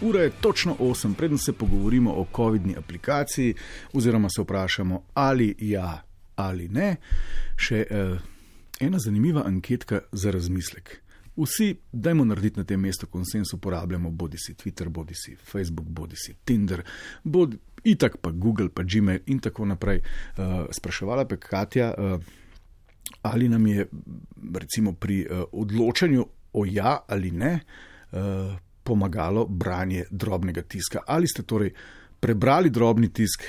Ura je točno 8, preden se pogovorimo o COVID-ni aplikaciji, oziroma se vprašamo, ali ja ali ne. Še eh, ena zanimiva anketka za razmislek. Vsi, dajmo narediti na tem mestu konsens, uporabljamo bodi si Twitter, bodi si Facebook, bodi si Tinder, bodi itak pa Google, pa Gmail in tako naprej. Uh, spraševala pa Katja, uh, ali nam je recimo pri uh, odločanju o ja ali ne. Uh, pomagalo branje drobnega tiska. Ali ste torej prebrali drobni tisk,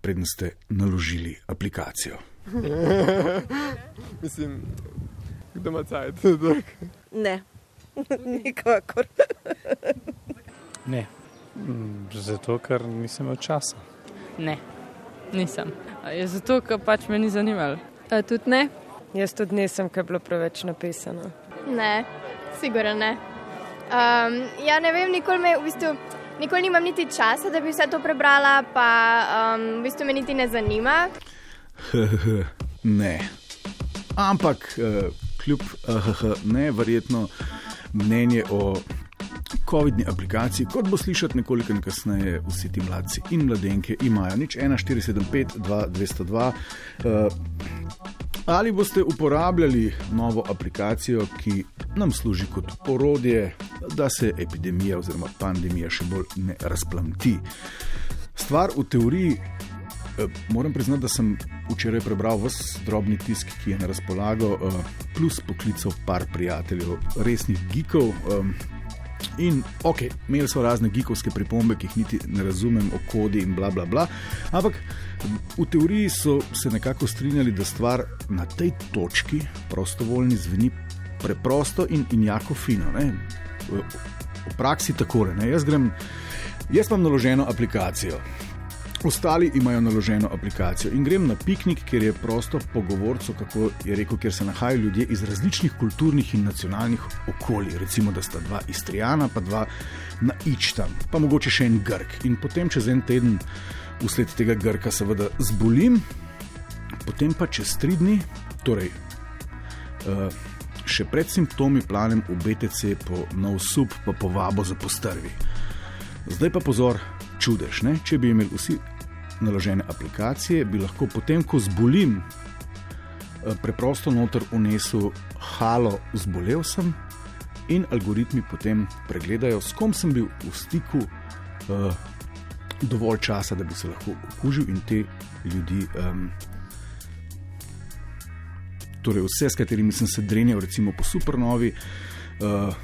preden ste naložili aplikacijo? Mislim, kdo ima cajt? Ne, nikakor. Ne, Mm, zato ker nisem imel časa. Ne, nisem. A Je zato, ker pač me ni zanimalo. Tudi ne? Jaz tudi nisem, ker je bilo preveč napisano. Ne, sigurno ne. Um, ja, ne vem, nikoli, me, v bistvu, nikoli nimam niti časa, da bi vse to prebrala, pa um, v bistvu me niti ne zanima. ne. Ampak eh, kljub uh, ne, verjetno mnenje o COVID-ni aplikaciji, kot bo slišati nekoliko kasneje, vsi ti mladci in mladenke imajo nič 1475, 2202. Uh, ali boste uporabljali novo aplikacijo, ki nam služi kot orodje, da se epidemija oziroma pandemija še bolj ne razplamti? Stvar v teoriji. Eh, Moram priznati, da sem včeraj prebral vse drobni tisk, ki je na razpolago, eh, plus poklical par prijateljev, resnih geekov. eh, In ok, imeli so razne geekovske pripombe, ki jih niti ne razumem, o kodi in bla bla bla. Ampak v teoriji so se nekako strinjali, da stvar na tej točki prostovoljni zveni preprosto in, in jako fino. Ne? V, v praksi tako je. Jaz grem, jaz imam naloženo aplikacijo. Ostali imajo naloženo aplikacijo in grem na piknik, kjer je prosto pogovorcu, kako je rekel, kjer se nahajajo ljudje iz različnih kulturnih in nacionalnih okolij. Recimo, da sta dva Istrijana, pa dva na Ičtam, pa mogoče še en Grk. In potem čez en teden, usled tega Grka, seveda zbolim, potem pa čez tri dni, torej uh, še pred simptomi, planem v BTC po nov sub, pa povabo za postrvi. Zdaj pa pozor, čudež. Ne? Če bi imeli vsi naložene aplikacije, bi lahko potem, ko zbolim, eh, preprosto noter unesel halo, zbolel sem in algoritmi potem pregledajo, s kom sem bil v stiku uh, dovolj časa, da bi se lahko okužil in te ljudi. Um, Torej, vse, s katerimi sem se drenjal, recimo po supernovi, uh,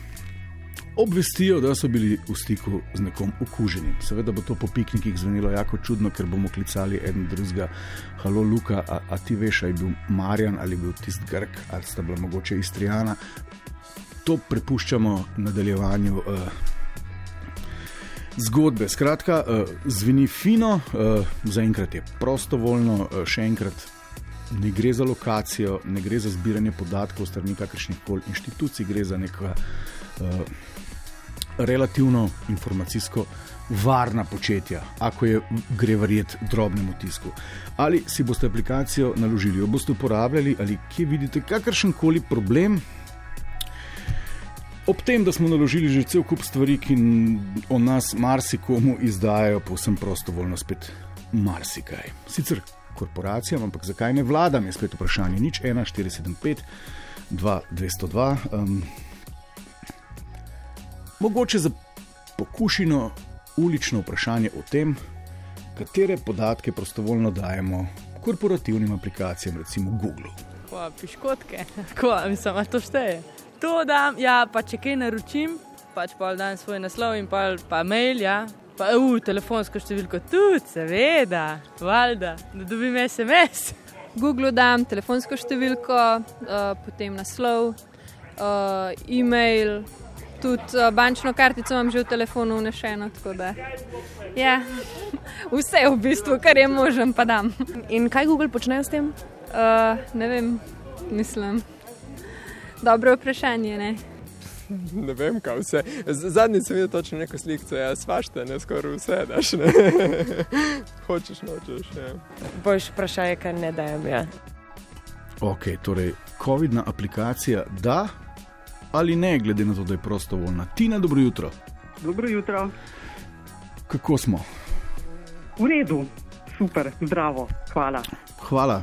obvestijo, da so bili v stiku z nekom okuženim. Seveda bo to po piknikih zvenelo jako čudno, ker bomo klicali en drugega, halo Luka, a, a ti veš, ali je bil Marjan ali je bil tisti Grk, ali sta bila mogoče Istrijana. To prepuščamo nadaljevanju. Uh, Zgodbe, skratka, uh, zveni fino, uh, zaenkrat je prostovoljno, še enkrat ne gre za lokacijo, ne gre za zbiranje podatkov strani kakršnih koli inštitucij, gre za neka uh, relativno informacijsko varna početja, ako je gre verjeti drobnemu tisku. Ali si boste aplikacijo naložili, jo boste uporabljali, ali kje vidite kakršen koli problem. Ob tem, da smo naložili že cel kup stvari, ki o nas marsikomu izdajajo povsem prostovoljno, spet marsikaj. Sicer korporacijam, ampak zakaj ne vladam, je spet vprašanje. Nič 1, 475, 2, 202. Um, mogoče za pokušino ulično vprašanje o tem, katere podatke prostovoljno dajemo korporativnim aplikacijam, recimo Google. Kva, piškotke, Kva, mislim, a to šteje. To dam, ja, pa če kaj naročim, pač pa dam svoj naslov in pa, pa mail, ja. Pa, uh, telefonsko številko tudi, seveda, valjda, da dobim SMS. Google dam telefonsko številko, uh, potem naslov, uh, e-mail, tudi uh, bančno kartico imam že v telefonu unešeno. tako da, Ja, vse v bistvu, kar je možen, pa dam. In kaj Google počne s tem? Uh, ne vem, mislim. Dobro vprašanje. Ne? Ne vem, kaj vse. Z- Zadnjič sem videl točno neko sliko, ja, svašte, ne skoraj vse daš. Ne? Hočeš, nočeš. Ja. Boljš vprašanje, kar ne dajem. Ja. Ok, torej, COVID-na aplikacija da ali ne, glede na to, da je prostovoljna. Tina, dobro jutro. Dobro jutro. kako smo? V redu, super, zdravo, hvala. Hvala.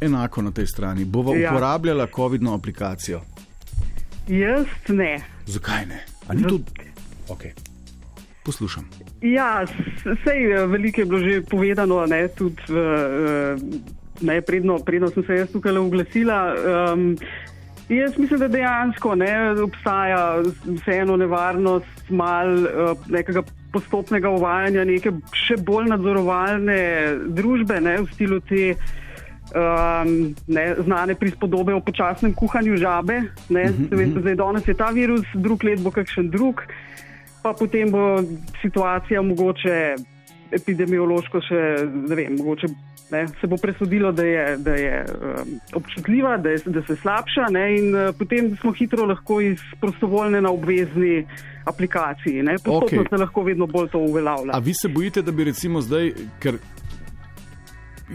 Enako na tej strani. Bova Ja. uporabljala COVID-no aplikacijo. Jaz ne. Zakaj ne? A ni to? Okay. Poslušam. Ja, sej veliko je bilo že povedano, ne, tudi uh, ne, predno, predno sem se jaz tukaj oglasila. Um, jaz mislim, da dejansko ne, obstaja vseeno nevarnost mal uh, nekega postopnega uvajanja neke še bolj nadzorovalne družbe ne, v stilu te. Um, ne, znane prispodobe o počasnem kuhanju žabe. Ne, uh -huh, veste, zdaj, danes je ta virus, drug let bo kakšen drug, pa potem bo situacija mogoče epidemiološko še, ne vem, mogoče ne, se bo presodilo, da je, da je um, občutljiva, da, je, da se slabša ne, in uh, potem smo hitro lahko iz prostovoljne na obvezni aplikaciji. Ne, postopno Okej. se lahko vedno bolj to uveljavlja. A vi se bojite, da bi recimo zdaj, ker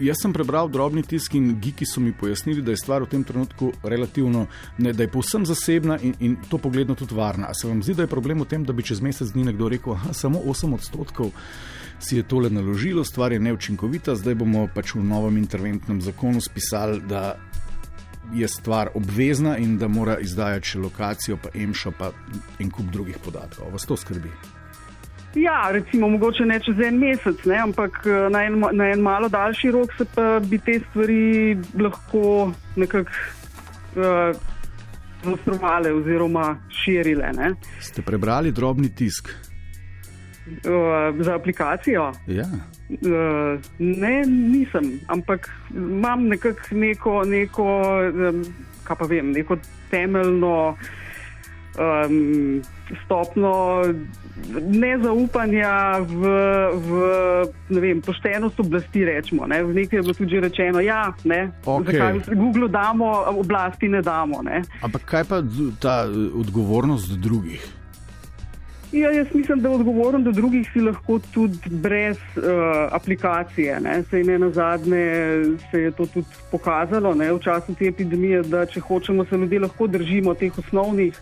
jaz sem prebral drobni tisk in giki so mi pojasnili, da je stvar v tem trenutku relativno, ne, da je povsem zasebna in, in to pogledno tudi varna. A se vam zdi, da je problem v tem, da bi čez mesec dni nekdo rekel, da samo 8 odstotkov si je tole naložilo, stvar je neučinkovita, zdaj bomo pač v novem interventnem zakonu spisali, da je stvar obvezna in da mora izdajati še lokacijo, pa emšo, pa en kup drugih podatkov. Vas to skrbi? Ja, recimo, mogoče ne čez en mesec, ne, ampak eh, na en, na en malo daljši rok se pa bi te stvari lahko nekako uh, zaostrovale oziroma širile. Ne. Ste prebrali drobni tisk? Uh, za aplikacijo? Ja. Uh, ne, nisem, ampak imam nekako neko, neko um, kaj pa vem, neko temeljno um, stopno nezaupanja v, v ne vem, poštenost oblasti. Rečemo, ne. Nekaj je bilo tudi rečeno, ja, ne, Okej. zakaj Google damo, oblasti ne damo. Ne. Ampak kaj pa ta eh, odgovornost drugih? Ja, jaz mislim, da odgovoren do drugih si lahko tudi brez uh, aplikacije. Ne. Sej ne na zadnje se je to tudi pokazalo ne, v času te epidemije, da če hočemo, se ljudje lahko držimo teh osnovnih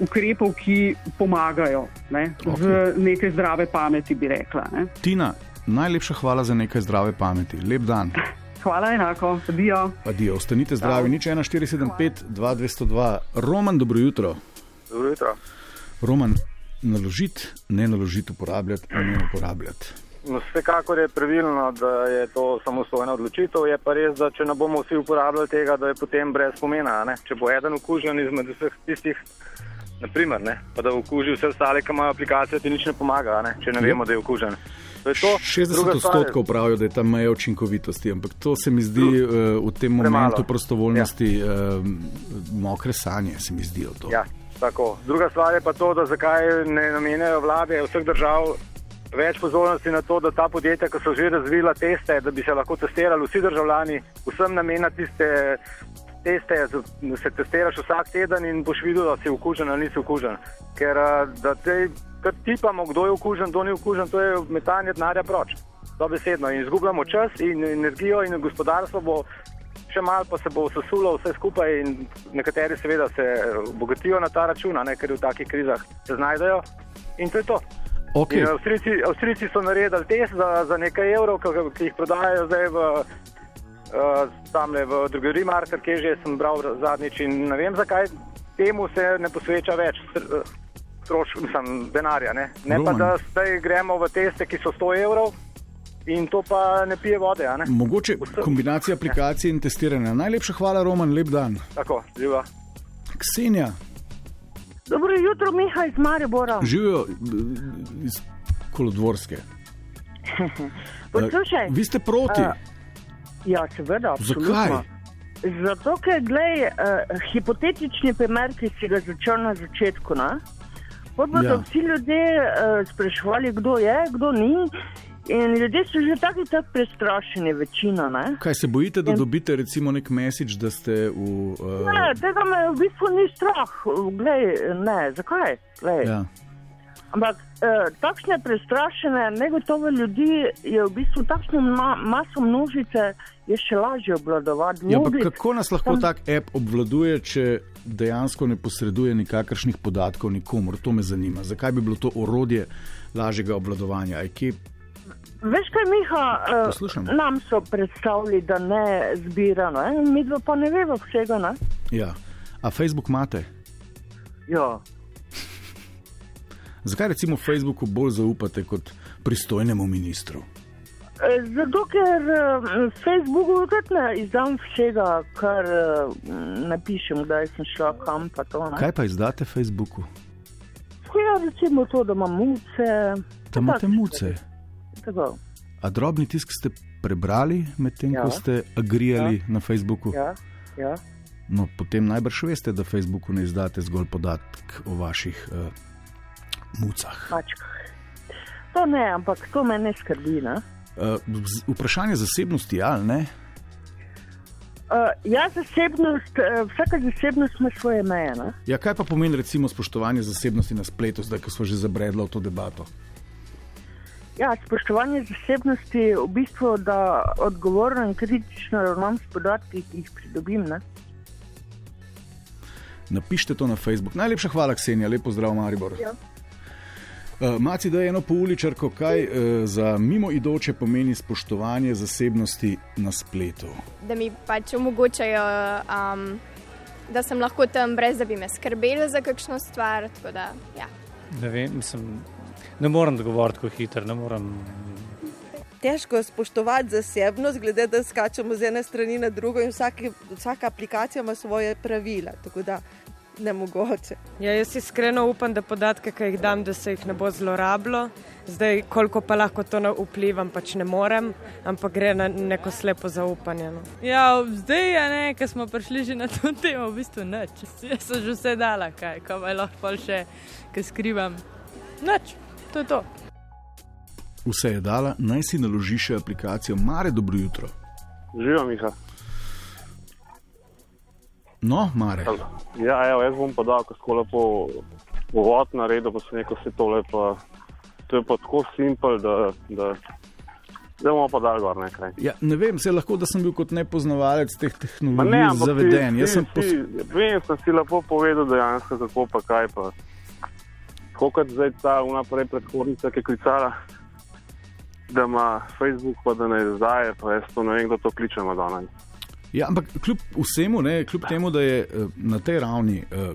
ukrepov, ki pomagajo ne, okay. z nekaj zdrave pameti, bi rekla. Ne. Tina, najlepša hvala za nekaj zdrave pameti. Lep dan. Hvala enako, adijo. Adijo, ostanite zdravi. Nič 1475 2202. Roman, dobro jutro. Dobro jutro. Roman, naložiti, ne naložiti, uporabljati, ne uporabljati. No, vsekakor je pravilno, da je to samostojna odločitev. Je pa res, da če ne bomo vsi uporabljali tega, da je potem brez pomena. a Ne? Če bo eden okužen izmed vseh tistih, naprimer, ne? pa da okuži vse ostale, ki imajo aplikacijo, ti nič ne pomaga, ne? če ne vemo, da je okužen. To je to. 60 Druga stvar je- odstotkov pravijo, da je ta meja učinkovitosti, ampak to se mi zdi uh, v tem Premalo. momentu prostovoljnosti ja. uh, mokre sanje, se mi zdijo to. Ja, tako. Druga stvar je pa to, da zakaj ne namenjajo vlade vseh držav več pozornosti na to, da ta podjetja, ki so že razvila teste, da bi se lahko testirali vsi državljani, vsem namena tiste teste, se testiraš vsak teden in boš videl, da si okužen ali nisi okužen. Ker da te, kar tipamo, kdo je okužen, kdo ni okužen, to je metanje denarja proč. Dobesedno in izgubljamo čas in energijo in gospodarstvo bo še malo pa se bo sesulo vse skupaj in nekateri seveda se obogatijo na ta račun, ne, ker v takih krizah se znajdejo in to je to. Okay. In Avstrijci, Avstrijci so naredili test za, za nekaj evrov, ki jih prodajajo zdaj v, uh, tamle v drugi marker, kjer že sem bral zadnjič in ne vem zakaj temu se ne posveča več str- strošk, mislim, denarja. Ne, ne pa Roman. da zdaj gremo v teste, ki so 100 evrov in to pa ne pije vode. a Ne? Mogoče kombinacija aplikacije in testiranja. Najlepša hvala, Roman, lep dan. Tako, živa. Ksenija, Dobro jutro, Miha iz Maribora. živijo eh, iz Kolodvorske. Poslušaj. Eh, Vi ste proti. A, ja, seveda. absolutno. Zakaj? Zato, ker gledaj, uh, hipotetični primer, ki si ga začel na začetku. Ne? Potem bodo Ja. vsi ljudje uh, spraševali, kdo je, kdo ni. In ljudje so že tako in tako prestrašeni, večina. Ne? Kaj se bojite, da dobite recimo nek message, da ste v. Uh, Ne, tega me v bistvu ni strah. Glej, ne, zakaj? Glej. ja. Ampak eh, takšne prestrašene, negotove ljudi je v bistvu takšno ma maso množice je še lažje obvladovati. Ja, ampak Mnogi- kako nas lahko tam- tak app obvladuje, če dejansko ne posreduje nikakršnih podatkov nikomor? To me zanima. Zakaj bi bilo to orodje lažjega obvladovanja? Kje Veš kaj, Miha, eh, Poslušam. nam so predstavili, da ne zbira, ne? mi dva pa ne vemo vsega. Ne? Ja. A Facebook imate? Ja. Zakaj recimo Facebooku bolj zaupate kot pristojnemu ministru? Eh, Zato, ker eh, Facebooku tudi ne izdam vsega, kar eh, napišem, kdaj sem šla kam. Pa to, ne. Kaj pa izdate Facebooku? Ja, recimo to, da imam muce. Da imate muce. Tako. A drobni tisk ste prebrali medtem, Ja. ko ste agrijali na Facebooku? Ja, ja. No, potem najbrž veste, da Facebooku ne izdate zgolj podatek o vaših uh, mucah. Mačkah. To ne, ampak to me ne skrbi. Ne? Uh, vprašanje zasebnosti, ja, ali ne? Uh, ja, zasebnost, uh, vsaka zasebnost ima svoje meje. Ne? Ja, kaj pa pomeni recimo spoštovanje zasebnosti na spletu, zdaj ko smo že zabredli v to debato? Ja, spoštovanje zasebnosti je v bistvu, da odgovorno in kritično ravnam s podatki, ki jih pridobim. Ne? Napišite to na Facebook. Najlepša hvala, Ksenija, lepo zdrav, Maribor. Ja. Uh, Maci, da je eno pouličarko, kaj uh, za mimoidoče pomeni spoštovanje zasebnosti na spletu. da mi pač omogočajo, um, da sem lahko tam, brez da bi me skrbeli za kakšno stvar. tako Da, ja. Ne vem, mislim, ne morem odgovoriti tako hitro, ne morem. Težko je spoštovati zasebnost, glede da skačemo z ene strani na drugo in vsaki, vsaka aplikacija ima svoje pravila. Tako da ne mogoče. Ja, jaz iskreno upam, da podatke, ki jih dam, da se jih ne bo zlorabilo. Zdaj, koliko pa lahko to na vplivam, pač ne morem, ampak gre na neko slepo zaupanje. No. Ja, zdaj je ne, ker smo prišli že na to temo, v bistvu nič. Jaz sem že vse dala, kaj, kaj pa lahko pol še, ki skrivam. Nič, to je to. Vse je dala, naj si naloži še aplikacijo Mare Dobro jutro. Živijo, Miha. No, Mare. Ja, evo, jaz bom podal, ko smo lepo uvod naredil, pa se neko vse tole. Pa, to je pa tako simpel, da, da, da bomo pa dal gor nekaj. Ja, ne vem, se lahko, da sem bil kot nepoznavalec teh Ma tehnologij ampak zaveden. ti- Jaz sem ti- pos... ti- Vem, sem si lepo povedal dejansko, kako pa kaj. Pa. Tako kot zdaj ta vnaprej predhodnica, ki je klicala, da ima Facebook, pa da ne izdaje, pa jaz to ne vem, kdo to kliče Madonna. Ja, ampak kljub vsemu, ne, kljub temu, da je eh, na tej ravni, eh,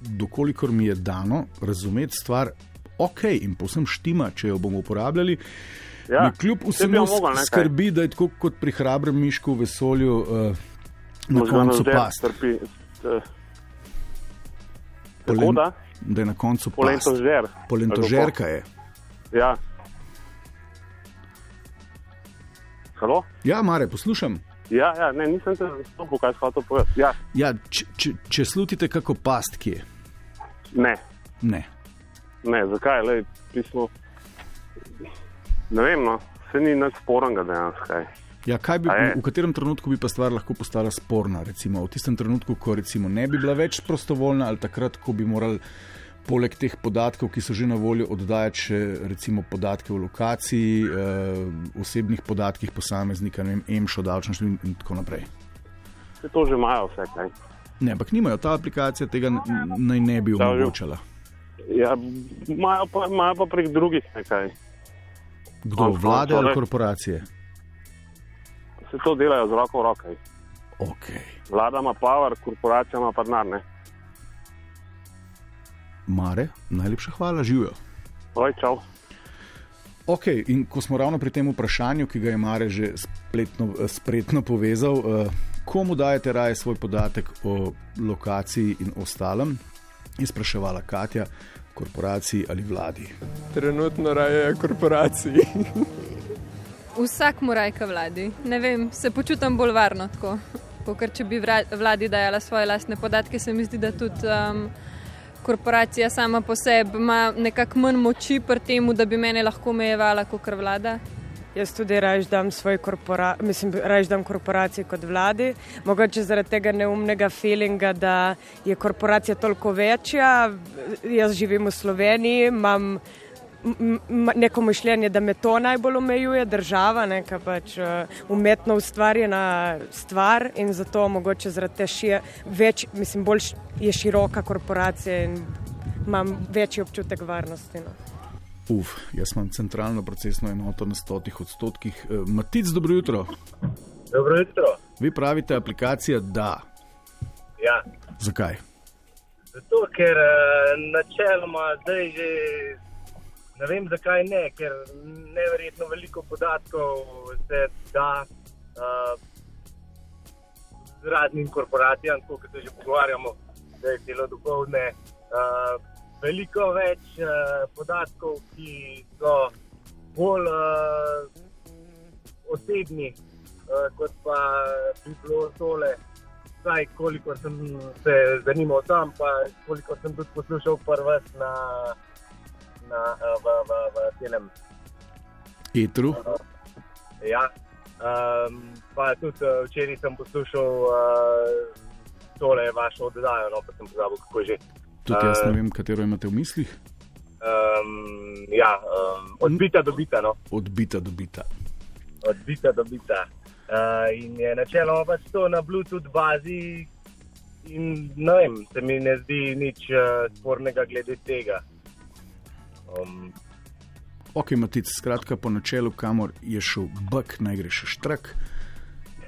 dokolikor mi je dano razumeti stvar, ok in povsem štima, če jo bomo uporabljali. Ja, kljub vsemu mogel, ne, skrbi, da je tako kot pri hrabrem mišku v vesolju uh, na Možganov koncu past. Trpi, eh, Polen- da? da je na koncu. Polentožer. Polentožerka je. Ja. Halo? Ja, Mare, poslušam. Ja, ja, ne, nisem te razumel, kaj si hotel povedati. Ja, Ja, če, če, če slutite kako past, kje? ne, Ne. ne, zakaj, le, pismo. Ne vem, no, se ni nič sporenega dejansko. Ja, kaj bi, v katerem trenutku bi pa stvar lahko postala sporna? Recimo, v tistem trenutku, ko recimo ne bi bila več prostovoljna, ali takrat, ko bi morali poleg teh podatkov, ki so že na voljo, oddajati še recimo podatke o lokaciji, eh, osebnih podatkih posameznika, ne vem, EMŠO, davčno število in tako naprej. Se to že imajo vse kaj. Ne, ampak nimajo, ta aplikacija tega n- n- naj ne bi Ja, omogočala. Ja, imajo pa, imajo pa prek drugih nekaj. Kdo, Konec vlade koncev, ali ne. korporacije? Se to delajo z roko v roki. Okay. Vlada ima power, korporacija ima pa denar. Mare, najlepša hvala, živijo. Oj, čau. Ok, in ko smo ravno pri tem vprašanju, ki ga je Mare že spletno, spretno povezal, eh, komu dajete raje svoj podatek o lokaciji in ostalem, je spraševala Katja, korporaciji ali vladi. Trenutno raje korporaciji. Vsak mora rajka vladi. Ne vem, se počutim bolj varno tako. Ker če bi vladi dajala svoje lastne podatke, se mi zdi, da tudi um, korporacija sama po sebi ima nekako manj moči pri tem, da bi mene lahko omejevala kot vlada. Jaz tudi raje dam svoj korporacijo, mislim, raje dam korporaciji kot vladi. Mogoče zaradi tega neumnega feelinga, da je korporacija toliko večja. Jaz živim v Sloveniji, imam neko mišljenje, da me to najbolj omejuje, država, neka pač uh, umetno ustvarjena stvar in zato mogoče zaradi te šije, več, mislim, bolj je široka korporacija in imam večji občutek varnosti. No. Uf, jaz imam centralno procesno enoto na stotih odstotkih. Uh, Matic, dobro jutro. Dobro jutro. Vi pravite, aplikacija da. Ja. Zakaj? Zato, ker uh, načeloma zdaj že ne vem, zakaj ne, ker neverjetno veliko podatkov se da uh, raznim korporacijam, kot se že pogovarjamo, da je celo dopoledne. Uh, veliko več uh, podatkov, ki so bolj uh, osebni, uh, kot pa bi bilo tole. Vsaj koliko sem se zanimal tam, pa koliko sem tudi poslušal prvi na na, v, v, v celem Etru. Ja. Um, pa tudi uh, včeraj sem poslušal uh, tole vašo oddajo, no pa sem pozabil, kako je že. Tudi jaz ne vem, katero imate v mislih. Um, ja, um, odbita do bita. No. Odbita do bita. Odbita do bita. Uh, in je načeloma pač to na Bluetooth bazi, in ne vem, se mi ne zdi nič uh, spornega glede tega. Um, ok, Matic, skratka, po načelu, kamor je šel Bek, naj gre še štrak.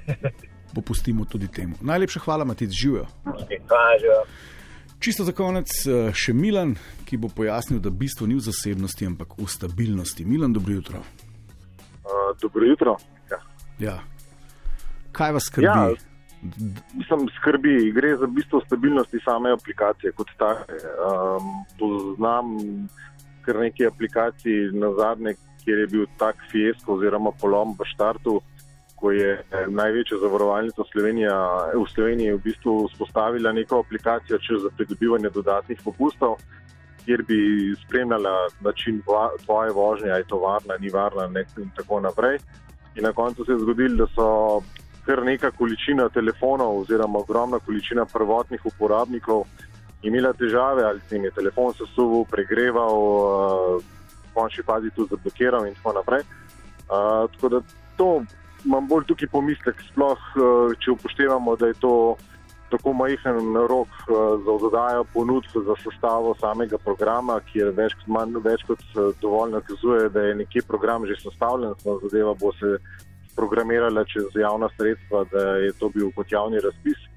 Popustimo tudi temu. Najlepša hvala, Matic, živijo. Čisto za konec eh, še Milan, ki bo pojasnil, da bistvo ni v zasebnosti, ampak v stabilnosti. Milan, dobro jutro. Uh, dobro jutro. Ja. Ja. Kaj vas skrbi? Ja. Mislim, skrbi, gre za bistvo stabilnosti same aplikacije kot take. Um, poznam kar nekaj aplikacij na zadnje, kjer je bil tak fiasko oziroma polom v štartu, ko je eh, največja zavarovalnica Slovenija, v Sloveniji v bistvu vzpostavila neko aplikacijo za pridobivanje dodatnih popustov, kjer bi spremljala način tvoje vožnje, ali je to varna, ni varna in tako naprej. In na koncu se je zgodilo, da so kar neka količina telefonov oziroma ogromna količina prvotnih uporabnikov imela težave, ali se jim je telefon sesuval, pregreval, uh, v končni fazi tudi zablokiral in tako naprej. Uh, tako da to imam bolj tukaj pomislek, sploh uh, če upoštevamo, da je to tako majhen rok uh, za oddajo ponudb za sestavo samega programa, ki je več kot, manj, več kot dovolj nakazuje, da je nekje program že sestavljen, samo zadeva bo se programirala čez javna sredstva, da je to bil kot javni razpis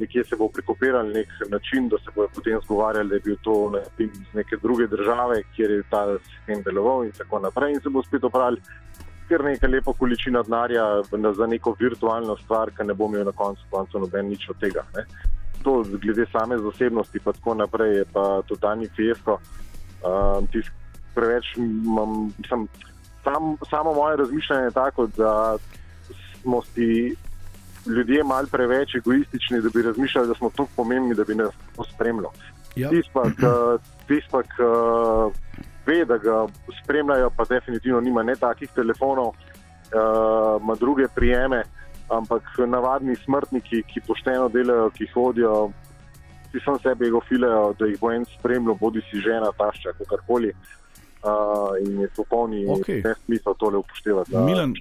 nekje se bo prikopiral nek način, da se bodo potem zgovarjali, da je bil to ne, iz neke druge države, kjer je ta sistem deloval in tako naprej. In se bo spet opravili kar nekaj lepo količina denarja za neko virtualno stvar, ki ne bo imel na koncu konca noben nič od tega. Ne. To, glede same zasebnosti, pa tako naprej, je pa totalni fiasko. Um, preveč imam, sem, sam, samo moje razmišljanje je tako, da smo si ljudje malo preveč egoistični, da bi razmišljali, da smo tako pomembni, da bi nas spremljali. Ja. Tisti pa, ki ve, da ga spremljajo, pa definitivno nima ne takih telefonov, uh, ima druge prijeme, ampak navadni smrtniki, ki pošteno delajo, ki hodijo, ki so sebe egofilejo, da jih bo en spremljal, bodi si žena, tašča, kakorkoli. Uh, in je popolni okay. nesmisel tole upoštevati. Milan,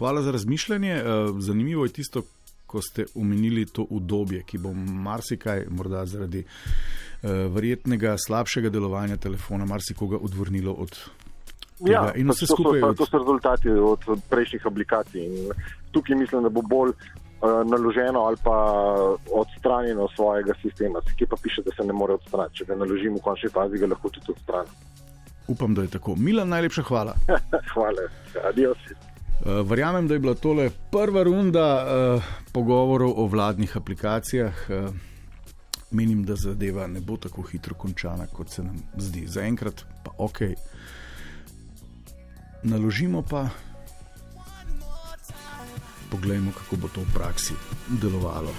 hvala za razmišljanje. Uh, zanimivo je tisto, ko ste omenili to udobje, ki bo marsikaj, morda zaradi uh, verjetnega slabšega delovanja telefona, marsikoga odvrnilo od. Ja, to, so, od... to so rezultati od, prejšnjih aplikacij. In tukaj mislim, da bo bolj uh, naloženo ali pa odstranjeno svojega sistema. Ki pa piše, da se ne more odstraniti. Če ga naložimo v končni fazi, ga lahko tudi odstranimo. Upam, da je tako. Milan, najlepša hvala. hvala, adios. Uh, verjamem, da je bila tole prva runda uh, pogovorov o vladnih aplikacijah. Uh, menim, da zadeva ne bo tako hitro končana, kot se nam zdi. Zaenkrat pa ok. Naložimo pa, poglejmo, kako bo to v praksi delovalo.